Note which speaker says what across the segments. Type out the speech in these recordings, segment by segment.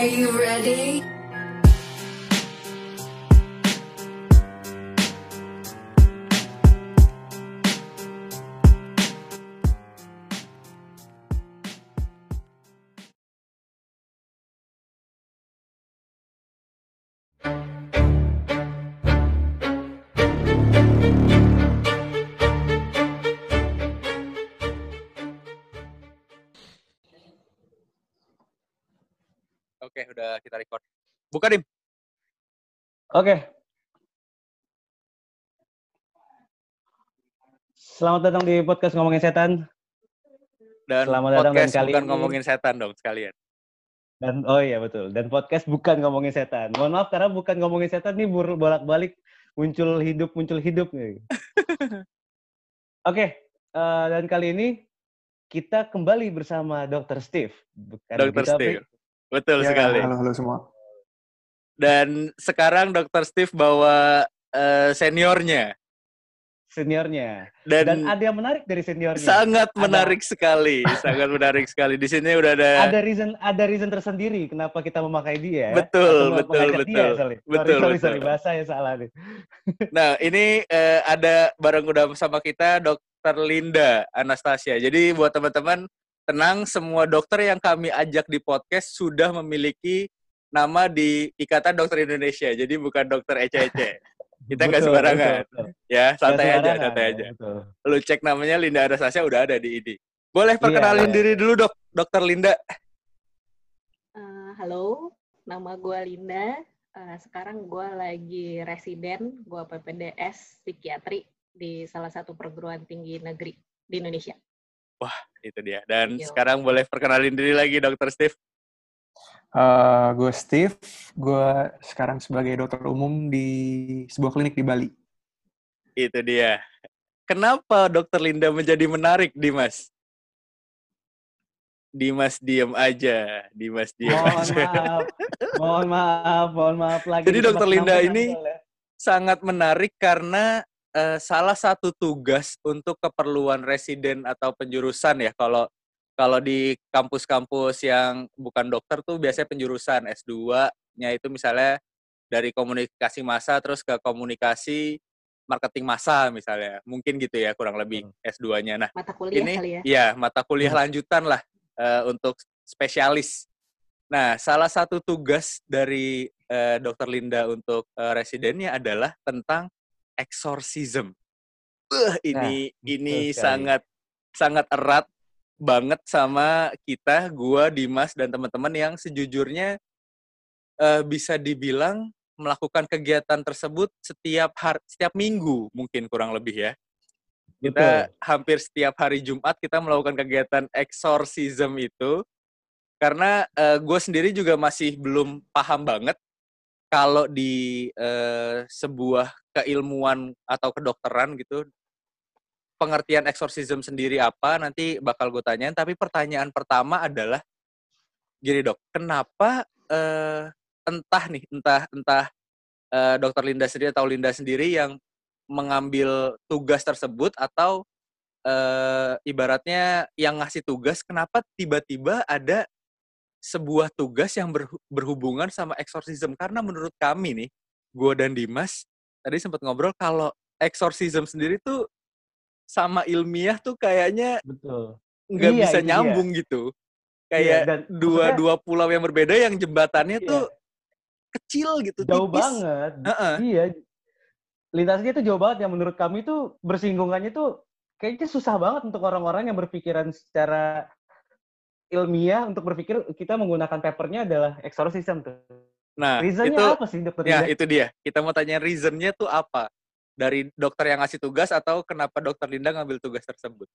Speaker 1: Are you ready?
Speaker 2: Oke, udah kita record. Buka, Dim.
Speaker 3: Oke. Selamat datang di podcast ngomongin setan
Speaker 2: Dan
Speaker 3: Selamat datang dan
Speaker 2: podcast
Speaker 3: kali
Speaker 2: bukan
Speaker 3: ini-
Speaker 2: ngomongin setan dong sekalian.
Speaker 3: dan oh iya betul dan podcast bukan ngomongin setan. Mohon maaf karena bukan ngomongin setan nih bolak-balik muncul hidup muncul hidup nih. Oke, eh, dan kali ini kita kembali bersama Dr. Steve. Bukan
Speaker 2: Dr. Steve. Betul
Speaker 4: Ya,
Speaker 2: sekali.
Speaker 4: Halo, halo semua.
Speaker 2: Dan sekarang Dr. Steve bawa eh, seniornya.
Speaker 3: Seniornya.
Speaker 2: Dan,
Speaker 3: Dan ada yang menarik dari seniornya.
Speaker 2: sangat
Speaker 3: Ada-
Speaker 2: menarik sekali. sangat menarik sekali. Di sini udah ada,
Speaker 3: ada reason ada reason tersendiri kenapa kita memakai dia.
Speaker 2: Betul,
Speaker 3: Atau
Speaker 2: betul,
Speaker 3: mengajak dia,
Speaker 2: betul.
Speaker 3: sorry.
Speaker 2: Betul,
Speaker 3: sorry,
Speaker 2: betul.
Speaker 3: bahasa yang salah nih.
Speaker 2: Nah, ini eh, ada bareng udah bersama kita Dr. Linda Anastasia. Jadi buat teman-teman tenang, semua dokter yang kami ajak di podcast sudah memiliki nama di Ikatan Dokter Indonesia. Jadi bukan dokter ece-ece. Kita nggak
Speaker 3: Betul,
Speaker 2: sembarangan.
Speaker 3: betul, betul.
Speaker 2: Ya, santai
Speaker 3: Nggak
Speaker 2: aja, santai aja.
Speaker 3: betul.
Speaker 2: Lu cek namanya Linda Anastasia udah ada di ini. Boleh perkenalin
Speaker 3: iya.
Speaker 2: diri dulu, Dok. Dokter Linda.
Speaker 5: Eh, halo, nama gue Linda. Eh, sekarang gue lagi residen, gue PPDS psikiatri di salah satu perguruan tinggi negeri di Indonesia.
Speaker 2: Itu dia. Dan
Speaker 5: Yo.
Speaker 2: sekarang boleh perkenalin diri lagi, Dokter Steve.
Speaker 4: Eh, gue Steve, gue sekarang sebagai dokter umum di sebuah klinik di Bali.
Speaker 2: Itu dia. Kenapa Dokter Linda menjadi menarik, Dimas? Dimas diem aja, Dimas diem
Speaker 3: Mohon
Speaker 2: aja.
Speaker 3: maaf, mohon maaf, mohon maaf lagi.
Speaker 2: Jadi Dokter Linda ini
Speaker 3: ya.
Speaker 2: Sangat menarik karena eh, salah satu tugas untuk keperluan residen atau penjurusan ya kalau kalau di kampus-kampus yang bukan dokter tuh biasanya penjurusan S2-nya itu misalnya dari komunikasi massa terus ke komunikasi marketing massa misalnya. Mungkin gitu ya kurang lebih S2-nya. Nah,
Speaker 5: Mata kuliah
Speaker 2: ini
Speaker 5: kali ya.
Speaker 2: iya mata kuliah lanjutan lah eh, untuk spesialis. Nah, salah satu tugas dari eh, Dokter Linda untuk eh, residennya adalah tentang exorcism. Wah, ini ini
Speaker 3: sekali.
Speaker 2: sangat sangat erat banget sama kita, gua, Dimas dan teman-teman yang sejujurnya eh, bisa dibilang melakukan kegiatan tersebut setiap hari, setiap minggu mungkin kurang lebih ya kita hampir setiap hari Jumat kita melakukan kegiatan exorcism itu karena gue sendiri juga masih belum paham banget kalau di eh, sebuah keilmuan atau kedokteran gitu pengertian exorcism sendiri apa nanti bakal gue tanyain. Tapi pertanyaan pertama adalah gini dok kenapa eh, entah nih entah entah eh, dokter Linda sendiri atau Linda sendiri yang mengambil tugas tersebut atau eh, ibaratnya yang ngasih tugas kenapa tiba-tiba ada sebuah tugas yang berhu- berhubungan sama exorcism karena menurut kami nih gue dan Dimas tadi sempat ngobrol kalau exorcism sendiri tuh sama ilmiah tuh kayaknya
Speaker 3: Betul.
Speaker 2: nggak
Speaker 3: Iya,
Speaker 2: bisa
Speaker 3: dia.
Speaker 2: nyambung gitu
Speaker 3: Iya,
Speaker 2: kayak
Speaker 3: dan
Speaker 2: dua
Speaker 3: maksudnya
Speaker 2: dua pulau yang berbeda yang jembatannya
Speaker 3: Iya.
Speaker 2: tuh kecil gitu
Speaker 3: jauh
Speaker 2: tipis
Speaker 3: banget.
Speaker 2: Heeh.
Speaker 3: Iya. Lintasnya itu jauh banget yang menurut kami itu bersinggungannya tuh kayaknya susah banget untuk orang-orang yang berpikiran secara ilmiah untuk berpikir kita menggunakan papernya adalah exorcism tuh.
Speaker 2: nah
Speaker 3: Reasonnya
Speaker 2: itu
Speaker 3: apa sih dokter
Speaker 2: ya itu dia kita mau tanya reasonnya tuh apa dari dokter yang ngasih tugas atau kenapa dokter Linda ngambil tugas tersebut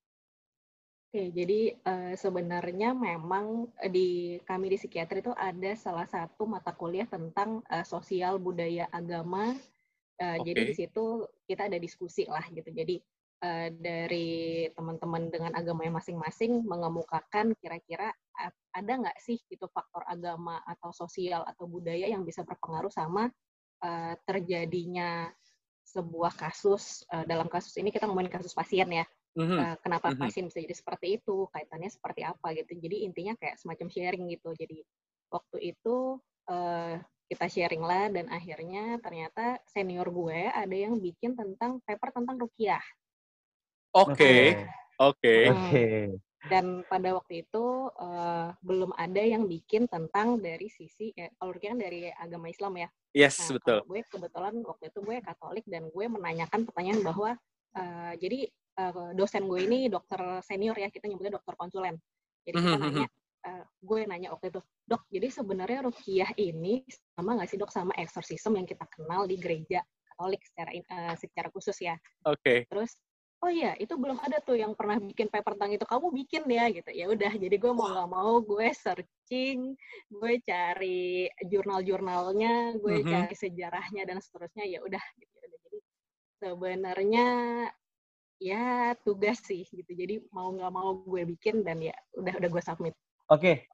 Speaker 5: Oke, jadi eh, sebenarnya memang eh, di kami di psikiatri itu ada salah satu mata kuliah tentang eh, sosial budaya agama. Eh, Jadi
Speaker 2: Oke.
Speaker 5: di situ kita ada diskusi lah gitu. Jadi eh, dari teman-teman dengan agamanya masing-masing mengemukakan kira-kira a- ada nggak sih gitu faktor agama atau sosial atau budaya yang bisa berpengaruh sama eh, terjadinya sebuah kasus. Eh, dalam kasus ini kita ngomongin kasus pasien ya.
Speaker 2: Mhm.
Speaker 5: Uh, kenapa
Speaker 2: Mhm.
Speaker 5: pasien bisa jadi seperti itu, kaitannya seperti apa gitu. Jadi intinya kayak semacam sharing gitu. Jadi waktu itu uh, kita sharing lah dan akhirnya ternyata senior gue ada yang bikin tentang paper tentang rukiah.
Speaker 2: Oke, oke. Okay.
Speaker 5: Dan pada waktu itu uh, belum ada yang bikin tentang dari sisi ya, kalau kan dari agama Islam ya.
Speaker 2: Yes,
Speaker 5: nah,
Speaker 2: betul.
Speaker 5: Gue kebetulan waktu itu gue Katolik dan gue menanyakan pertanyaan bahwa uh, jadi uh, dosen gue ini dokter senior ya kita nyebutnya dokter konsulen. Jadi kita mhm. nanya uh, gue nanya waktu itu, dok, jadi sebenarnya rukiah ini sama nggak sih dok sama eksorsisme yang kita kenal di gereja Katolik secara uh, secara khusus ya?
Speaker 2: Oke. Okay.
Speaker 5: Terus, oh iya, itu belum ada tuh yang pernah bikin paper tentang itu. Kamu bikin ya gitu. Ya udah, jadi gue mau nggak mau gue searching, gue cari jurnal-jurnalnya, gue mm -hmm. cari sejarahnya dan seterusnya. Ya udah, gitu. Jadi sebenarnya ya tugas sih gitu jadi mau nggak mau gue bikin dan ya udah udah gue submit
Speaker 3: Oke.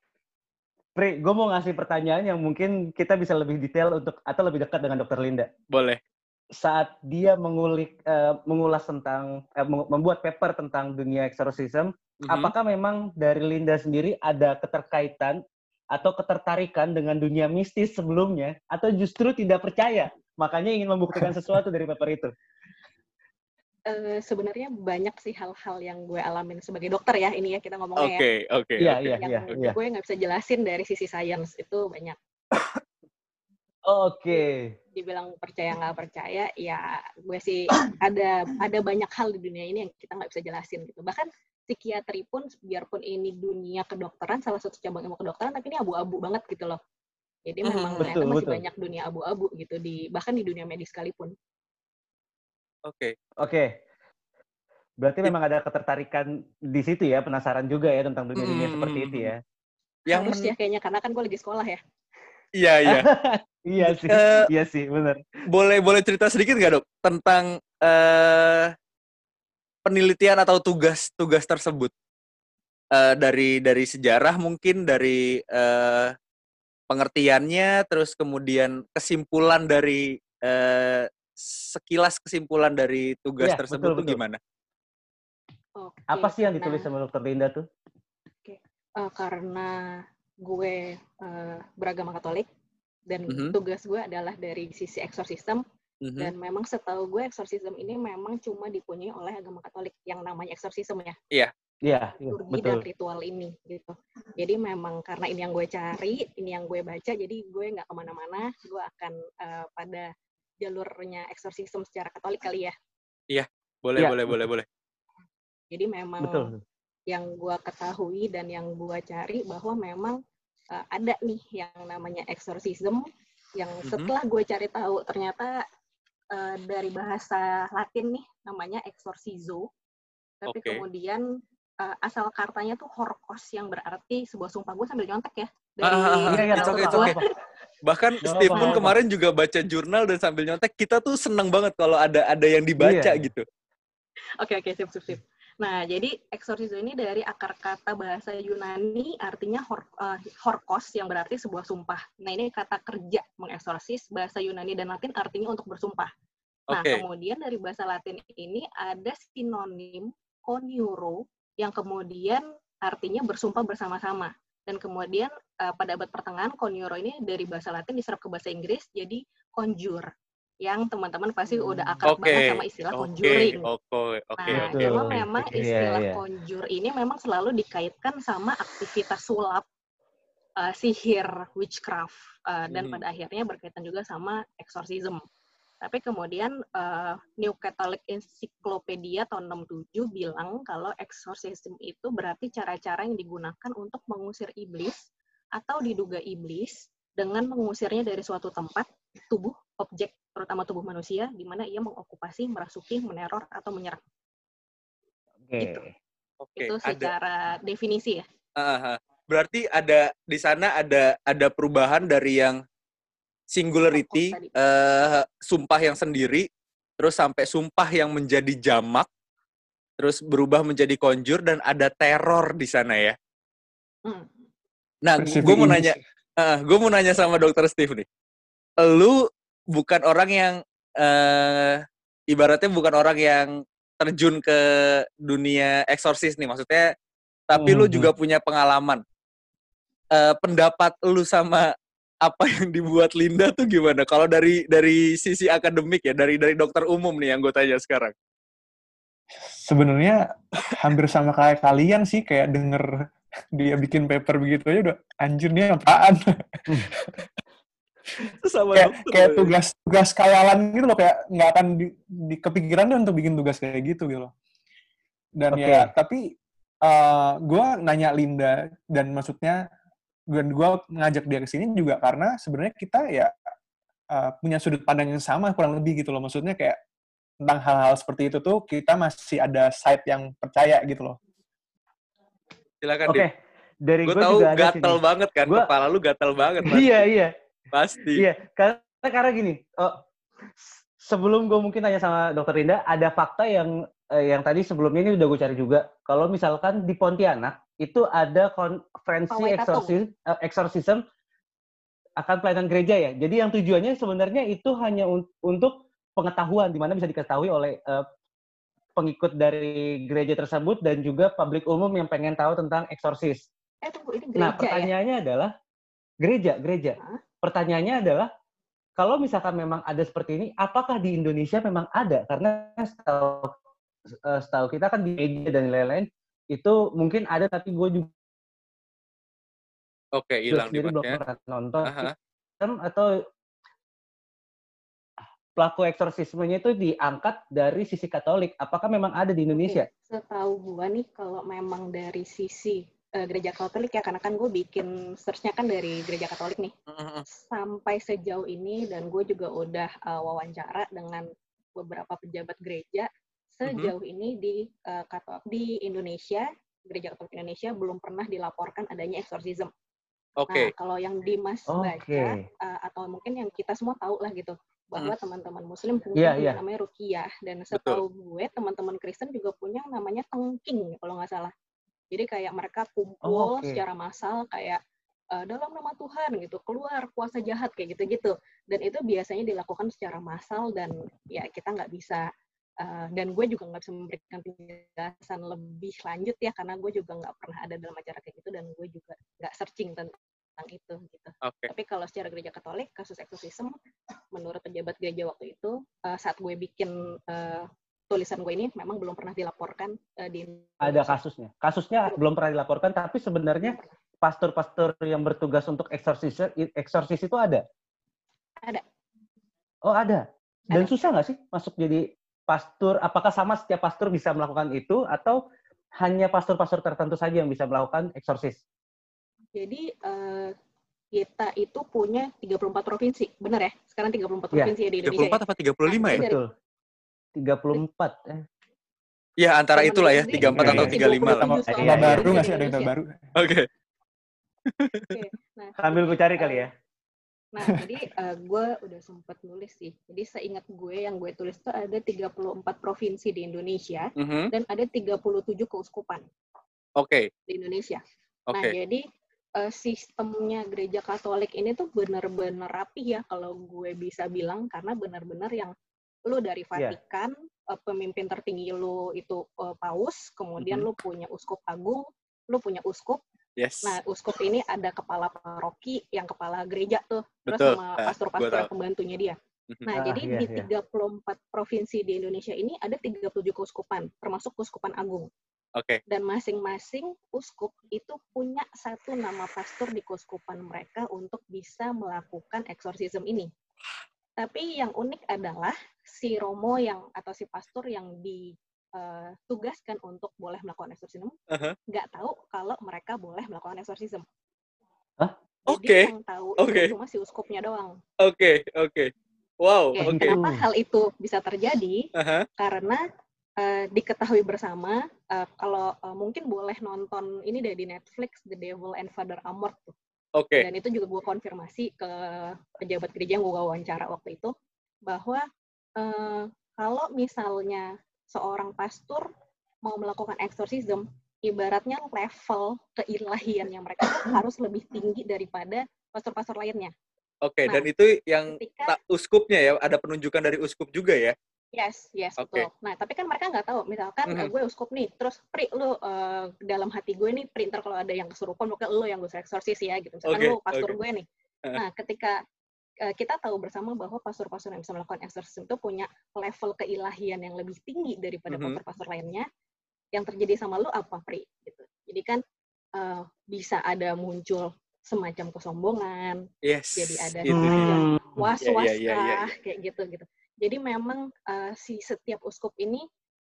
Speaker 3: Pri, gue mau ngasih pertanyaan yang mungkin kita bisa lebih detail untuk atau lebih dekat dengan Dokter Linda.
Speaker 2: Boleh.
Speaker 3: Saat dia mengulik, uh, mengulas tentang, uh, membuat paper tentang dunia exorcism, mm-hmm. apakah memang dari Linda sendiri ada keterkaitan atau ketertarikan dengan dunia mistis sebelumnya, atau justru tidak percaya, makanya ingin membuktikan sesuatu dari paper itu?
Speaker 5: uh, sebenarnya banyak sih hal-hal yang gue alamin sebagai dokter ya ini ya kita ngomongnya
Speaker 2: okay, ya. Oke,
Speaker 3: oke. Iya, iya,
Speaker 5: iya.
Speaker 3: iya.
Speaker 5: Gue nggak bisa jelasin dari sisi sains itu banyak.
Speaker 3: Oke. Okay.
Speaker 5: Dibilang percaya nggak percaya, ya gue sih ada ada banyak hal di dunia ini yang kita nggak bisa jelasin gitu. Bahkan psikiatri pun, biarpun ini dunia kedokteran, salah satu cabang ilmu kedokteran, tapi ini abu-abu banget gitu loh. Jadi hmm, memang betul, masih betul. banyak dunia abu-abu gitu di bahkan di dunia medis sekalipun.
Speaker 2: Oke.
Speaker 3: Oke. Berarti memang ada ketertarikan di situ ya, penasaran juga ya tentang dunia-dunia hmm. seperti itu ya.
Speaker 5: Yang Harus ya kayaknya karena kan gue lagi sekolah ya.
Speaker 2: Iya iya.
Speaker 3: iya sih, uh, iya sih, benar.
Speaker 2: Boleh boleh cerita sedikit nggak dok tentang uh, penelitian atau tugas-tugas tersebut uh, dari dari sejarah mungkin dari uh, pengertiannya, terus kemudian kesimpulan dari uh, sekilas kesimpulan dari tugas ya, tersebut betul, betul. gimana?
Speaker 3: Oke, Apa sih yang ditulis sama Dokter Linda tuh?
Speaker 5: Oke, uh, karena gue uh, beragama Katolik dan mm -hmm. tugas gue adalah dari sisi eksorsistem mm -hmm. dan memang setahu gue eksorsistem ini memang cuma dipunyai oleh agama Katolik yang namanya eksorsistem ya.
Speaker 2: Iya.
Speaker 3: Iya,
Speaker 5: yeah, betul. dan ritual ini gitu. Jadi memang karena ini yang gue cari, ini yang gue baca, jadi gue nggak ke mana-mana, gue akan uh, pada jalurnya eksorsisme secara Katolik kali ya.
Speaker 2: Iya, boleh, ya. boleh, boleh, boleh.
Speaker 5: Jadi memang Betul. yang gue ketahui dan yang gue cari bahwa memang uh, ada nih yang namanya eksorsisme yang -hmm. setelah gue cari tahu ternyata uh, dari bahasa Latin nih namanya exorcizo. Tapi okay. kemudian uh, asal kartanya tuh horkos yang berarti sebuah sumpah gue sambil nyontek ya.
Speaker 2: Dari ah, ah, ah, iya, iya, okay, Bahkan Gak Steve pun kemarin juga baca jurnal dan sambil nyontek, kita tuh seneng banget kalau ada ada yang dibaca iya. gitu.
Speaker 5: Oke, okay, oke, okay, sip, sip, sip. Nah, jadi exorcism ini dari akar kata bahasa Yunani artinya hor, uh, horkos yang berarti sebuah sumpah. Nah, ini kata kerja mengeksorsis bahasa Yunani dan Latin artinya untuk bersumpah. Nah, okay. kemudian dari bahasa Latin ini ada sinonim coniuro yang kemudian artinya bersumpah bersama-sama. Dan kemudian uh, pada abad pertengahan conjuro ini dari bahasa Latin diserap ke bahasa Inggris jadi conjure yang teman-teman pasti udah akrab okay. banget sama istilah okay. conjuring.
Speaker 2: Oke, okay. okay.
Speaker 5: nah, okay. cuma memang iya, istilah yeah, yeah. conjure ini memang selalu dikaitkan sama aktivitas sulap, uh, sihir, witchcraft, uh, dan hmm. pada akhirnya berkaitan juga sama exorcism. Tapi kemudian uh, New Catholic Encyclopedia tahun 67 bilang kalau exorcism itu berarti cara-cara yang digunakan untuk mengusir iblis atau diduga iblis dengan mengusirnya dari suatu tempat, tubuh, objek, terutama tubuh manusia, di mana ia mengokupasi, merasuki, meneror, atau menyerang.
Speaker 3: Oke. Okay.
Speaker 5: Gitu. Okay. Itu secara ada. definisi ya.
Speaker 2: Uh, berarti ada di sana ada ada perubahan dari yang singularity, uh, sumpah yang sendiri, terus sampai sumpah yang menjadi jamak, terus berubah menjadi konjur dan ada teror di sana ya. Hmm. Nah, gue mau nanya, uh, gue mau nanya sama dokter Steve nih, lu bukan orang yang uh, ibaratnya bukan orang yang terjun ke dunia eksorsis nih, maksudnya, tapi hmm. lu juga punya pengalaman. uh, pendapat lu sama apa yang dibuat Linda tuh gimana? Kalau dari dari sisi akademik ya, dari dari dokter umum nih yang gue tanya sekarang.
Speaker 4: Sebenarnya hampir sama kayak kalian sih, kayak denger dia bikin paper begitu aja udah anjir nih apaan. Sama kayak, kayak tugas tugas kawalan gitu loh kayak nggak akan di, di kepikiran deh untuk bikin tugas kayak gitu gitu loh. Dan okay. ya tapi uh, eh, gue nanya Linda dan maksudnya dan gue ngajak dia ke sini juga karena sebenarnya kita ya uh, punya sudut pandang yang sama kurang lebih gitu loh maksudnya kayak tentang hal-hal seperti itu tuh kita masih ada side yang percaya gitu loh
Speaker 2: silakan
Speaker 3: Oke. Okay. Dari
Speaker 2: gue tahu juga gatel sini. banget kan gua... kepala lu gatel banget
Speaker 3: pasti. iya iya
Speaker 2: pasti
Speaker 3: iya karena karena gini oh, sebelum gue mungkin tanya sama dokter Rinda ada fakta yang eh, yang tadi sebelumnya ini udah gue cari juga kalau misalkan di Pontianak itu ada konferensi eksorsis, uh, eksorsism akan pelayanan gereja ya. Jadi yang tujuannya sebenarnya itu hanya un untuk pengetahuan di mana bisa diketahui oleh uh, pengikut dari gereja tersebut dan juga publik umum yang pengen tahu tentang eksorsis.
Speaker 5: Eh, tunggu, ini
Speaker 3: gereja, nah, pertanyaannya ya? adalah gereja, gereja. Huh? Pertanyaannya adalah kalau misalkan memang ada seperti ini, apakah di Indonesia memang ada? Karena setahu, uh, setahu kita kan di media dan lain-lain itu mungkin ada tapi gue juga
Speaker 2: Oke, hilang di
Speaker 3: belum pernah nonton Aha. atau pelaku eksorsismenya itu diangkat dari sisi Katolik. Apakah memang ada di Indonesia?
Speaker 5: Setahu gue nih, kalau memang dari sisi uh, gereja Katolik ya, karena kan gue bikin searchnya kan dari gereja Katolik nih. Sampai sejauh ini dan gue juga udah uh, wawancara dengan beberapa pejabat gereja Mm-hmm. sejauh ini di uh, Katolik di Indonesia gereja Katolik Indonesia belum pernah dilaporkan adanya eksorsisme.
Speaker 2: Oke. Okay.
Speaker 5: Nah, kalau yang Dimas okay. baca uh, atau mungkin yang kita semua tahu lah gitu bahwa hmm. teman-teman Muslim punya yeah, yeah. namanya rukiah dan setahu gue teman-teman Kristen juga punya namanya tengking kalau nggak salah. Jadi kayak mereka kumpul oh, okay. secara massal kayak uh, dalam nama Tuhan gitu keluar kuasa jahat kayak gitu-gitu dan itu biasanya dilakukan secara massal dan ya kita nggak bisa Uh, dan gue juga nggak bisa memberikan penjelasan lebih lanjut ya karena gue juga nggak pernah ada dalam acara kayak gitu dan gue juga nggak searching tentang itu gitu.
Speaker 2: Okay.
Speaker 5: Tapi kalau secara gereja Katolik kasus eksorsisme menurut pejabat gereja waktu itu uh, saat gue bikin uh, tulisan gue ini memang belum pernah dilaporkan uh, di
Speaker 3: ada kasusnya. Kasusnya belum pernah dilaporkan tapi sebenarnya pastor-pastor yang bertugas untuk eksorsis eksorsis itu ada.
Speaker 5: Ada.
Speaker 3: Oh ada. Dan ada. susah nggak sih masuk jadi pastor apakah sama setiap pastor bisa melakukan itu atau hanya pastor-pastor tertentu saja yang bisa melakukan eksorsis?
Speaker 5: Jadi uh, kita itu punya 34 provinsi, benar ya? Sekarang 34 ya. provinsi ya di Indonesia.
Speaker 2: 34 apa 35 ya?
Speaker 3: Betul. 34 eh.
Speaker 2: Ya antara itulah ya, 34 atau 35 lah.
Speaker 4: Tambah baru nggak sih ada yang baru?
Speaker 2: Oke.
Speaker 3: Oke. Nah, Sambil gue cari kali ya.
Speaker 5: Nah, jadi uh, gue udah sempat nulis sih. Jadi seingat gue yang gue tulis itu ada 34 provinsi di Indonesia mm -hmm. dan ada 37 keuskupan.
Speaker 2: Oke. Okay.
Speaker 5: Di Indonesia. Okay. Nah, jadi uh, sistemnya gereja Katolik ini tuh benar-benar rapi ya kalau gue bisa bilang karena benar-benar yang lu dari iya. Vatikan, yeah. pemimpin tertinggi lu itu uh, paus, kemudian mm -hmm. lu punya uskup agung, lu punya uskup,
Speaker 2: Yes.
Speaker 5: Nah, uskup ini ada kepala paroki yang kepala gereja tuh, terus Betul. sama nah, pastor-pastor pembantunya dia. Mhm. Nah, ah, jadi iya, di iya. 34 provinsi di Indonesia ini ada 37 keuskupan, termasuk keuskupan agung.
Speaker 2: Oke. Okay.
Speaker 5: Dan masing-masing uskup itu punya satu nama pastor di keuskupan mereka untuk bisa melakukan eksorsisme ini. Tapi yang unik adalah si romo yang atau si pastor yang di uh, tugaskan untuk boleh melakukan eksorsisme uh-huh. nggak tahu kalau mereka boleh melakukan eksorsisme.
Speaker 2: Hah? Oke. Okay.
Speaker 5: yang tahu
Speaker 2: okay.
Speaker 5: itu cuma si uskupnya doang.
Speaker 2: Oke, okay. oke. Okay. Wow,
Speaker 5: okay.
Speaker 2: Okay.
Speaker 5: Kenapa hal itu bisa terjadi? Uh-huh. Karena uh, diketahui bersama uh, kalau uh, mungkin boleh nonton ini dari di Netflix The Devil and Father Amort tuh.
Speaker 2: Oke. Okay.
Speaker 5: Dan itu juga gue konfirmasi ke pejabat gereja yang gue wawancara waktu itu bahwa uh, kalau misalnya seorang pastor mau melakukan eksorsisme, ibaratnya level keilahian yang mereka harus lebih tinggi daripada pastor-pastor lainnya.
Speaker 2: Oke, okay, nah, dan itu yang ketika, uskupnya ya, ada penunjukan dari uskup juga ya?
Speaker 5: Yes, yes, okay. betul. Nah, tapi kan mereka nggak tahu. Misalkan mm -hmm. gue uskup nih, terus pri lu uh, dalam hati gue nih printer kalau ada yang kesurupan, mungkin lu yang gue eksorsis ya, gitu. Misalkan okay. lu pastor okay. gue nih. Nah, ketika uh, kita tahu bersama bahwa pastor-pastor yang bisa melakukan eksorsis itu punya level keilahian yang lebih tinggi daripada mm -hmm. pastor-pastor lainnya. Yang terjadi sama lu apa, Pri? Gitu. Jadi kan uh, bisa ada muncul semacam kesombongan,
Speaker 2: yes.
Speaker 5: jadi ada hmm. was-was yeah, yeah, yeah, yeah. kayak gitu gitu. Jadi memang uh, si setiap uskup ini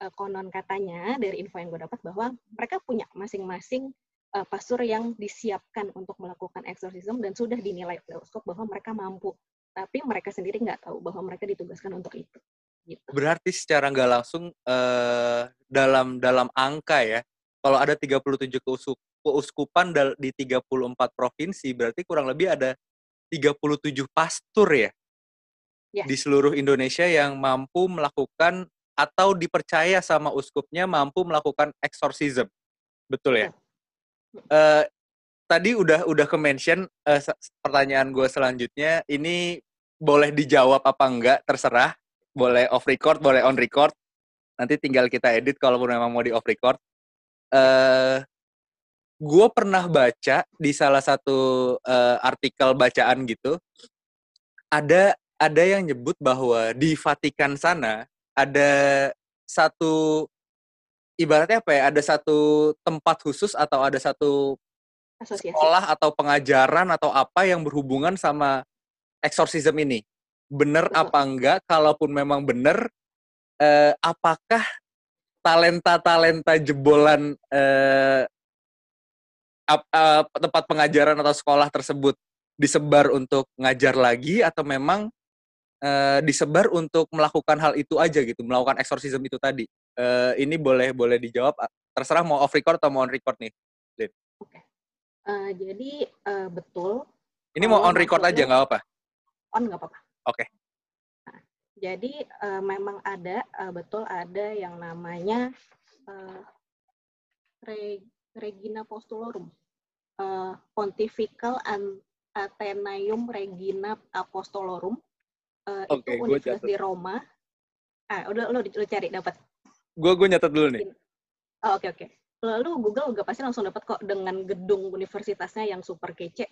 Speaker 5: uh, konon katanya dari info yang gue dapat bahwa mereka punya masing-masing uh, pastor yang disiapkan untuk melakukan eksorsisme dan sudah dinilai oleh uskup bahwa mereka mampu. Tapi mereka sendiri nggak tahu bahwa mereka ditugaskan untuk itu.
Speaker 2: Gitu. Berarti secara nggak langsung uh, dalam dalam angka ya, kalau ada 37 keuskup, keuskupan di 34 provinsi, berarti kurang lebih ada 37 pastor ya yes. di seluruh Indonesia yang mampu melakukan atau dipercaya sama uskupnya mampu melakukan exorcism. Betul ya? Uh, tadi udah udah ke mention uh, pertanyaan gue selanjutnya ini boleh dijawab apa enggak terserah boleh off record boleh on record nanti tinggal kita edit kalau memang mau di off record uh, gue pernah baca di salah satu uh, artikel bacaan gitu ada ada yang nyebut bahwa di Vatikan sana ada satu ibaratnya apa ya? Ada satu tempat khusus atau ada satu Asosiasi. sekolah atau pengajaran atau apa yang berhubungan sama eksorsisme ini. Bener Betul. apa enggak? Kalaupun memang bener, eh, apakah talenta-talenta jebolan eh, ap, uh, tempat pengajaran atau sekolah tersebut disebar untuk ngajar lagi atau memang uh, disebar untuk melakukan hal itu aja gitu, melakukan eksorsisme itu tadi. Uh, ini boleh boleh dijawab. Terserah mau off record atau mau on record nih,
Speaker 5: Oke. Okay. Uh, jadi uh, betul.
Speaker 2: Ini mau on record aja nggak apa?
Speaker 5: On nggak apa-apa.
Speaker 2: Oke. Okay.
Speaker 5: Nah, jadi uh, memang ada uh, betul ada yang namanya uh, Regina Postulorum, uh, Pontifical Athenaeum Regina Apostolorum uh, okay, itu universitas di Roma. Ah, udah lo, lo cari dapat.
Speaker 2: Gue gue nyatet dulu nih.
Speaker 5: Oh, oke okay, oke. Okay. Lalu Google juga pasti langsung dapat kok dengan gedung universitasnya yang super kece.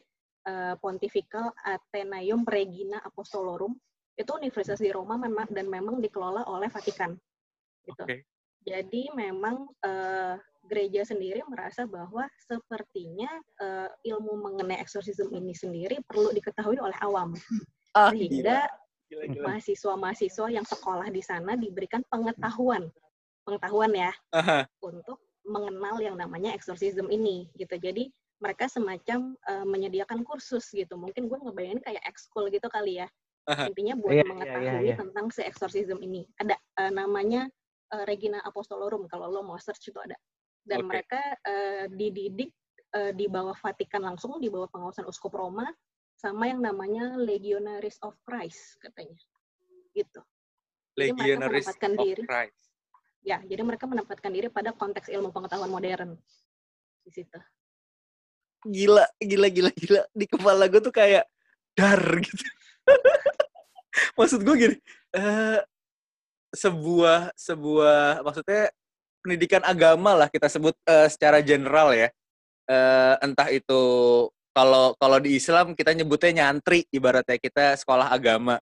Speaker 5: Uh, Pontifical Athenaeum Regina Apostolorum itu universitas di Roma memang dan memang dikelola oleh Vatikan. Gitu. Okay. Jadi memang uh, gereja sendiri merasa bahwa sepertinya uh, ilmu mengenai eksorsisme ini sendiri perlu diketahui oleh awam. Ah, sehingga mahasiswa-mahasiswa yang sekolah di sana diberikan pengetahuan pengetahuan ya Aha. untuk mengenal yang namanya eksorsisme ini gitu jadi mereka semacam uh, menyediakan kursus gitu mungkin gue ngebayangin kayak ekskul gitu kali ya Aha. intinya buat yeah, iya, mengetahui yeah, yeah, yeah. tentang si eksorsisme ini ada uh, namanya uh, Regina Apostolorum kalau lo mau search itu ada dan okay. mereka uh, dididik uh, di bawah Vatikan langsung di bawah pengawasan uskup Roma sama yang namanya Legionaries of Christ katanya. Gitu.
Speaker 2: Legionaries of diri, Christ.
Speaker 5: Ya, jadi mereka menempatkan diri pada konteks ilmu pengetahuan modern di situ.
Speaker 2: Gila, gila, gila, gila. Di kepala gue tuh kayak dar gitu. Maksud gue gini, uh, sebuah sebuah maksudnya pendidikan agama lah kita sebut uh, secara general ya. Uh, entah itu kalau kalau di Islam kita nyebutnya nyantri ibaratnya kita sekolah agama.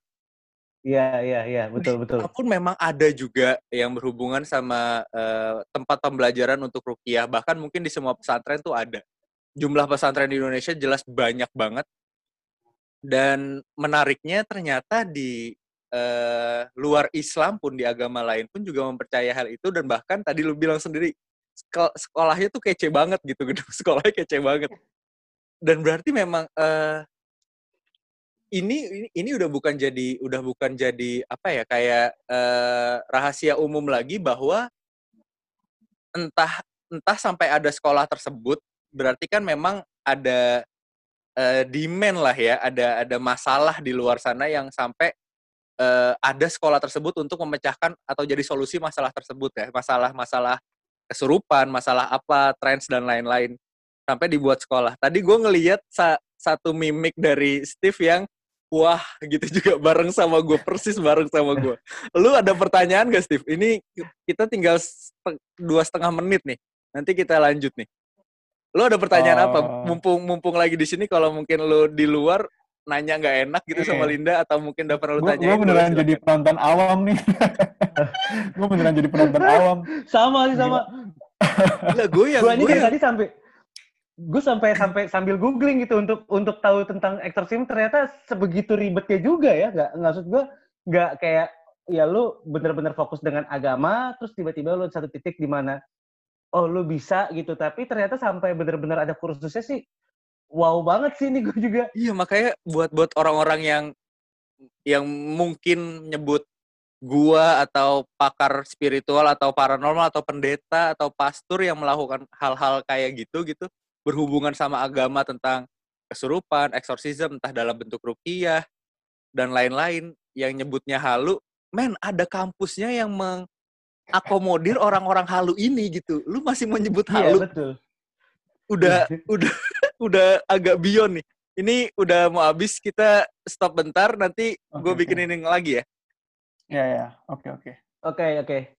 Speaker 3: Iya iya iya betul betul.
Speaker 2: Walaupun memang ada juga yang berhubungan sama uh, tempat pembelajaran untuk rukiah bahkan mungkin di semua pesantren tuh ada. Jumlah pesantren di Indonesia jelas banyak banget. Dan menariknya ternyata di uh, luar Islam pun di agama lain pun juga mempercaya hal itu dan bahkan tadi lu bilang sendiri sekolahnya tuh kece banget gitu gedung sekolahnya kece banget dan berarti memang uh, ini, ini udah bukan jadi udah bukan jadi apa ya kayak uh, rahasia umum lagi bahwa entah entah sampai ada sekolah tersebut berarti kan memang ada uh, demand lah ya ada ada masalah di luar sana yang sampai uh, ada sekolah tersebut untuk memecahkan atau jadi solusi masalah tersebut ya. Masalah-masalah kesurupan masalah apa trends dan lain-lain sampai dibuat sekolah. Tadi gue ngeliat sa satu mimik dari Steve yang wah gitu juga bareng sama gue persis bareng sama gue. Lu ada pertanyaan gak Steve? Ini kita tinggal dua setengah menit nih. Nanti kita lanjut nih. Lu ada pertanyaan uh, apa? Oh. Mumpung mumpung lagi di sini kalau mungkin lu di luar nanya nggak enak gitu yeah. sama. Linda atau mungkin udah pernah lu tanya.
Speaker 4: Gue beneran jadi penonton awam nih. gue beneran jadi penonton awam.
Speaker 3: Sama sih sama.
Speaker 2: Gila, gue yang
Speaker 3: gue ini kan tadi sampai gue sampai sampai sambil googling gitu untuk untuk tahu tentang eksorsim ternyata sebegitu ribetnya juga ya. Nggak maksud gue nggak kayak ya lu bener-bener fokus dengan agama terus tiba-tiba lu satu titik di mana oh lu bisa gitu. Tapi ternyata sampai bener-bener ada kursusnya sih wow banget sih ini gue juga.
Speaker 2: Iya makanya buat buat orang-orang yang yang mungkin nyebut gua atau pakar spiritual atau paranormal atau pendeta atau pastor yang melakukan hal-hal kayak gitu gitu berhubungan sama agama tentang kesurupan, eksorsisme, entah dalam bentuk rukiah, dan lain-lain yang nyebutnya halu, men ada kampusnya yang mengakomodir orang-orang halu ini gitu. Lu masih mau nyebut iya, halu?
Speaker 3: Iya, betul.
Speaker 2: Udah, udah, udah agak beyond nih. Ini udah mau habis, kita stop bentar, nanti okay, gue bikin okay. ini lagi ya.
Speaker 4: Ya, ya. Oke, okay, oke. Okay.
Speaker 3: Oke, okay, oke. Okay.